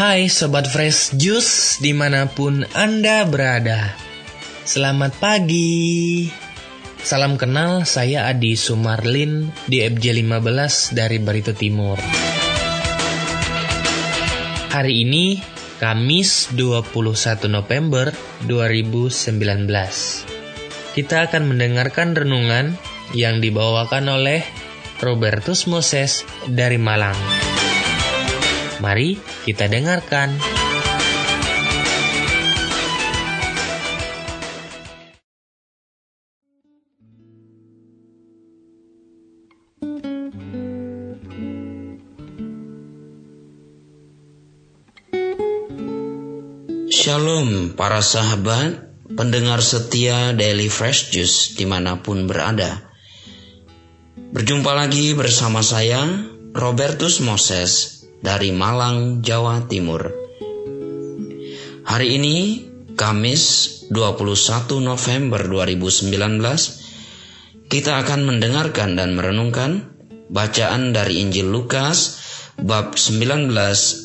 Hai Sobat Fresh Juice di mana pun Anda berada. Selamat pagi. Salam kenal saya Adi Sumarlin di FJ15 dari Barito Timur. Hari ini Kamis 21 November 2019 Kita akan mendengarkan renungan yang dibawakan oleh Robertus Moses dari Malang. Mari kita dengarkan. Shalom para sahabat, pendengar setia Daily Fresh Juice di mana pun berada. Berjumpa lagi bersama saya, Robertus Moses, dari Malang, Jawa Timur. Hari ini, Kamis 21 November 2019, kita akan mendengarkan dan merenungkan bacaan dari Injil Lukas bab 19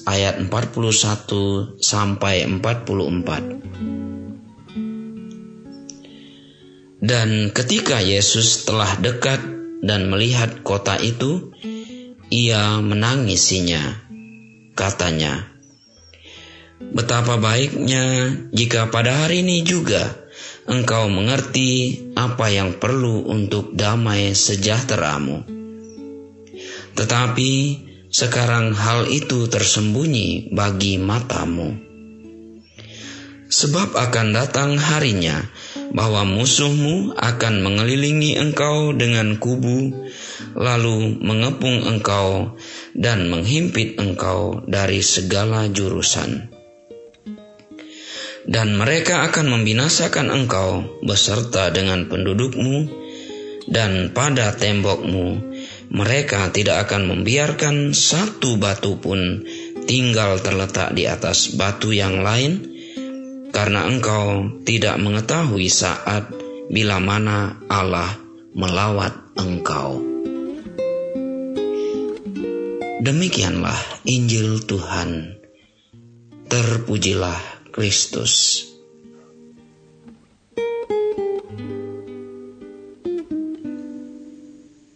ayat 41 sampai 44. Dan ketika Yesus telah dekat dan melihat kota itu, ia menangisinya. Katanya, Betapa baiknya jika pada hari ini juga engkau mengerti apa yang perlu untuk damai sejahteramu. Tetapi sekarang hal itu tersembunyi bagi matamu. Sebab akan datang harinya bahwa musuhmu akan mengelilingi engkau dengan kubu, lalu mengepung engkau dan menghimpit engkau dari segala jurusan. Dan mereka akan membinasakan engkau beserta dengan pendudukmu, dan pada tembokmu mereka tidak akan membiarkan satu batu pun tinggal terletak di atas batu yang lain, karena engkau tidak mengetahui saat bila mana Allah melawat engkau. Demikianlah Injil Tuhan. Terpujilah Kristus.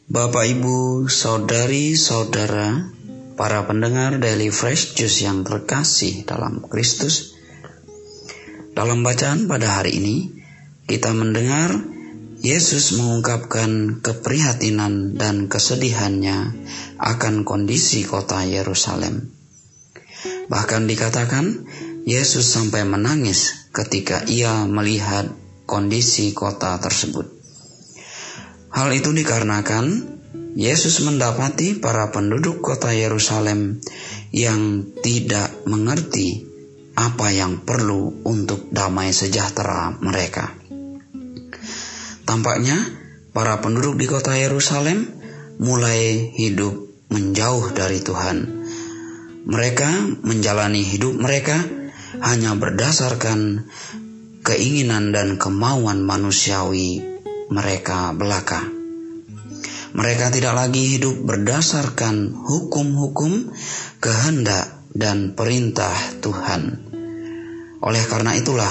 Bapak, Ibu, saudari, saudara, para pendengar Daily Fresh Juice yang terkasih dalam Kristus. Dalam bacaan pada hari ini, kita mendengar Yesus mengungkapkan keprihatinan dan kesedihannya akan kondisi kota Yerusalem. Bahkan dikatakan Yesus sampai menangis ketika ia melihat kondisi kota tersebut. Hal itu dikarenakan Yesus mendapati para penduduk kota Yerusalem yang tidak mengerti apa yang perlu untuk damai sejahtera mereka. Tampaknya para penduduk di kota Yerusalem mulai hidup menjauh dari Tuhan. Mereka menjalani hidup mereka hanya berdasarkan keinginan dan kemauan manusiawi mereka belaka. Mereka tidak lagi hidup berdasarkan hukum-hukum, kehendak, dan perintah Tuhan. Oleh karena itulah,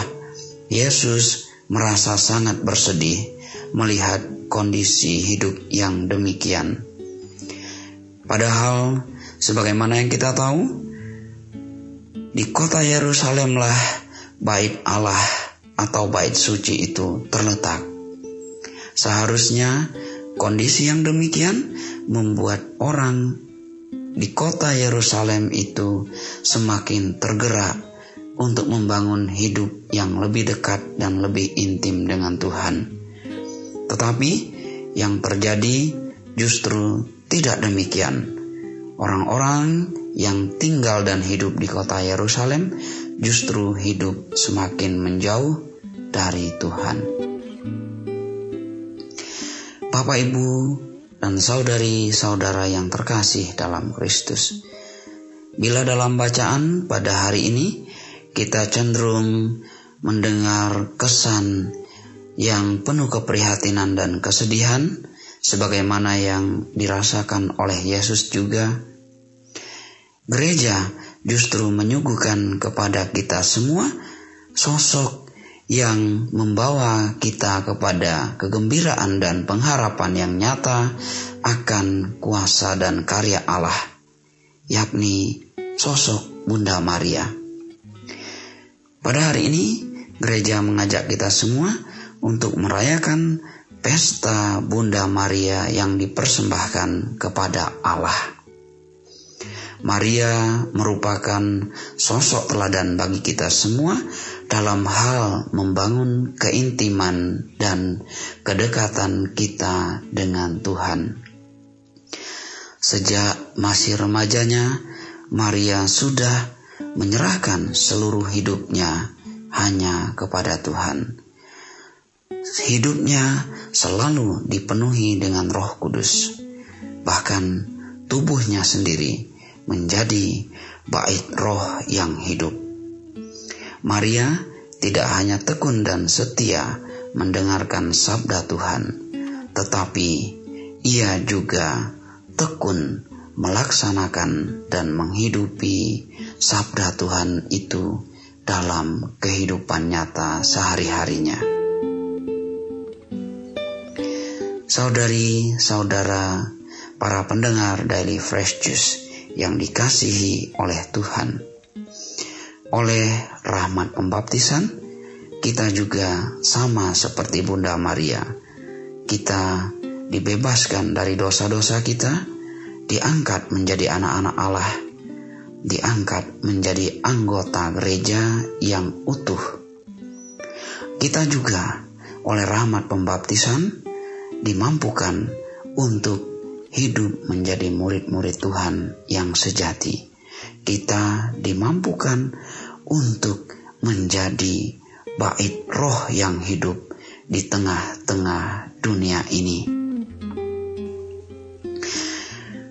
Yesus merasa sangat bersedih melihat kondisi hidup yang demikian. Padahal, sebagaimana yang kita tahu, di kota Yerusalemlah bait Allah atau bait suci itu terletak. Seharusnya kondisi yang demikian membuat orang di kota Yerusalem itu semakin tergerak untuk membangun hidup yang lebih dekat dan lebih intim dengan Tuhan. Tetapi yang terjadi justru tidak demikian. Orang-orang yang tinggal dan hidup di kota Yerusalem justru hidup semakin menjauh dari Tuhan. Bapak, Ibu, dan saudari-saudara yang terkasih dalam Kristus. Bila dalam bacaan pada hari ini kita cenderung mendengar kesan yang penuh keprihatinan dan kesedihan, sebagaimana yang dirasakan oleh Yesus juga. Gereja justru menyuguhkan kepada kita semua sosok yang membawa kita kepada kegembiraan dan pengharapan yang nyata akan kuasa dan karya Allah, yakni sosok Bunda Maria. Pada hari ini, gereja mengajak kita semua untuk merayakan pesta Bunda Maria yang dipersembahkan kepada Allah. Maria merupakan sosok teladan bagi kita semua dalam hal membangun keintiman dan kedekatan kita dengan Tuhan. Sejak masih remajanya, Maria sudah menyerahkan seluruh hidupnya hanya kepada Tuhan. Hidupnya selalu dipenuhi dengan Roh Kudus, bahkan tubuhnya sendiri menjadi bait roh yang hidup. Maria tidak hanya tekun dan setia mendengarkan sabda Tuhan, tetapi ia juga tekun melaksanakan dan menghidupi sabda Tuhan itu dalam kehidupan nyata sehari-harinya. Saudari-saudara, para pendengar Daily Fresh Juice, yang dikasihi oleh Tuhan. Oleh rahmat pembaptisan, kita juga sama seperti Bunda Maria. Kita dibebaskan dari dosa-dosa kita, diangkat menjadi anak-anak Allah, diangkat menjadi anggota gereja yang utuh. Kita juga oleh rahmat pembaptisan dimampukan untuk hidup menjadi murid-murid Tuhan yang sejati. Kita dimampukan untuk menjadi bait roh yang hidup di tengah-tengah dunia ini.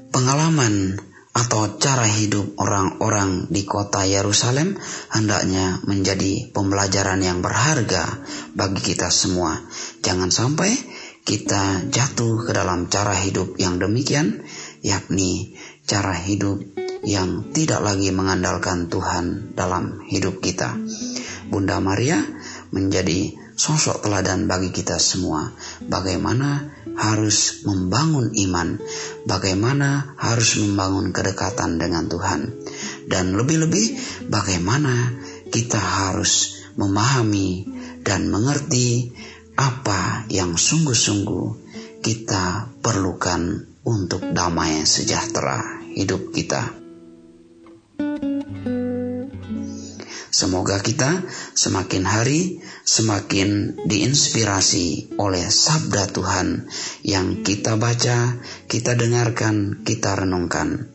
Pengalaman atau cara hidup orang-orang di kota Yerusalem hendaknya menjadi pembelajaran yang berharga bagi kita semua. Jangan sampai kita jatuh ke dalam cara hidup yang demikian, yakni cara hidup yang tidak lagi mengandalkan Tuhan dalam hidup kita. Bunda Maria menjadi sosok teladan bagi kita semua, bagaimana harus membangun iman, bagaimana harus membangun kedekatan dengan Tuhan, dan lebih-lebih bagaimana kita harus memahami dan mengerti apa yang sungguh-sungguh kita perlukan untuk damai sejahtera hidup kita. Semoga kita semakin hari semakin diinspirasi oleh sabda Tuhan yang kita baca, kita dengarkan, kita renungkan.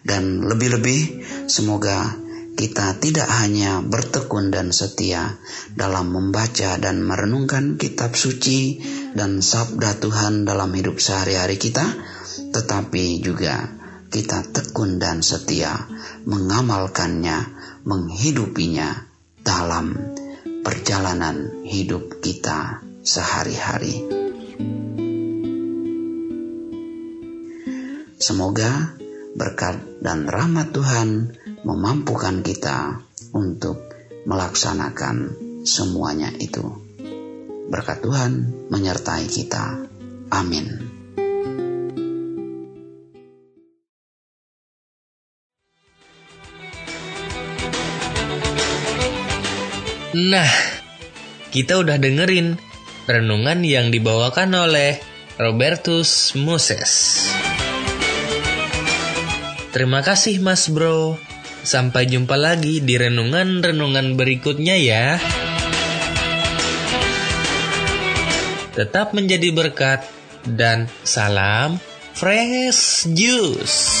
Dan lebih-lebih semoga kita tidak hanya bertekun dan setia dalam membaca dan merenungkan kitab suci dan sabda Tuhan dalam hidup sehari-hari kita, tetapi juga kita tekun dan setia mengamalkannya, menghidupinya dalam perjalanan hidup kita sehari-hari. Semoga berkat dan rahmat Tuhan memampukan kita untuk melaksanakan semuanya itu. Berkat Tuhan menyertai kita. Amin. Nah, kita udah dengerin renungan yang dibawakan oleh Robertus Moses. Terima kasih Mas Bro. Sampai jumpa lagi di renungan-renungan berikutnya ya. Tetap menjadi berkat dan salam fresh juice.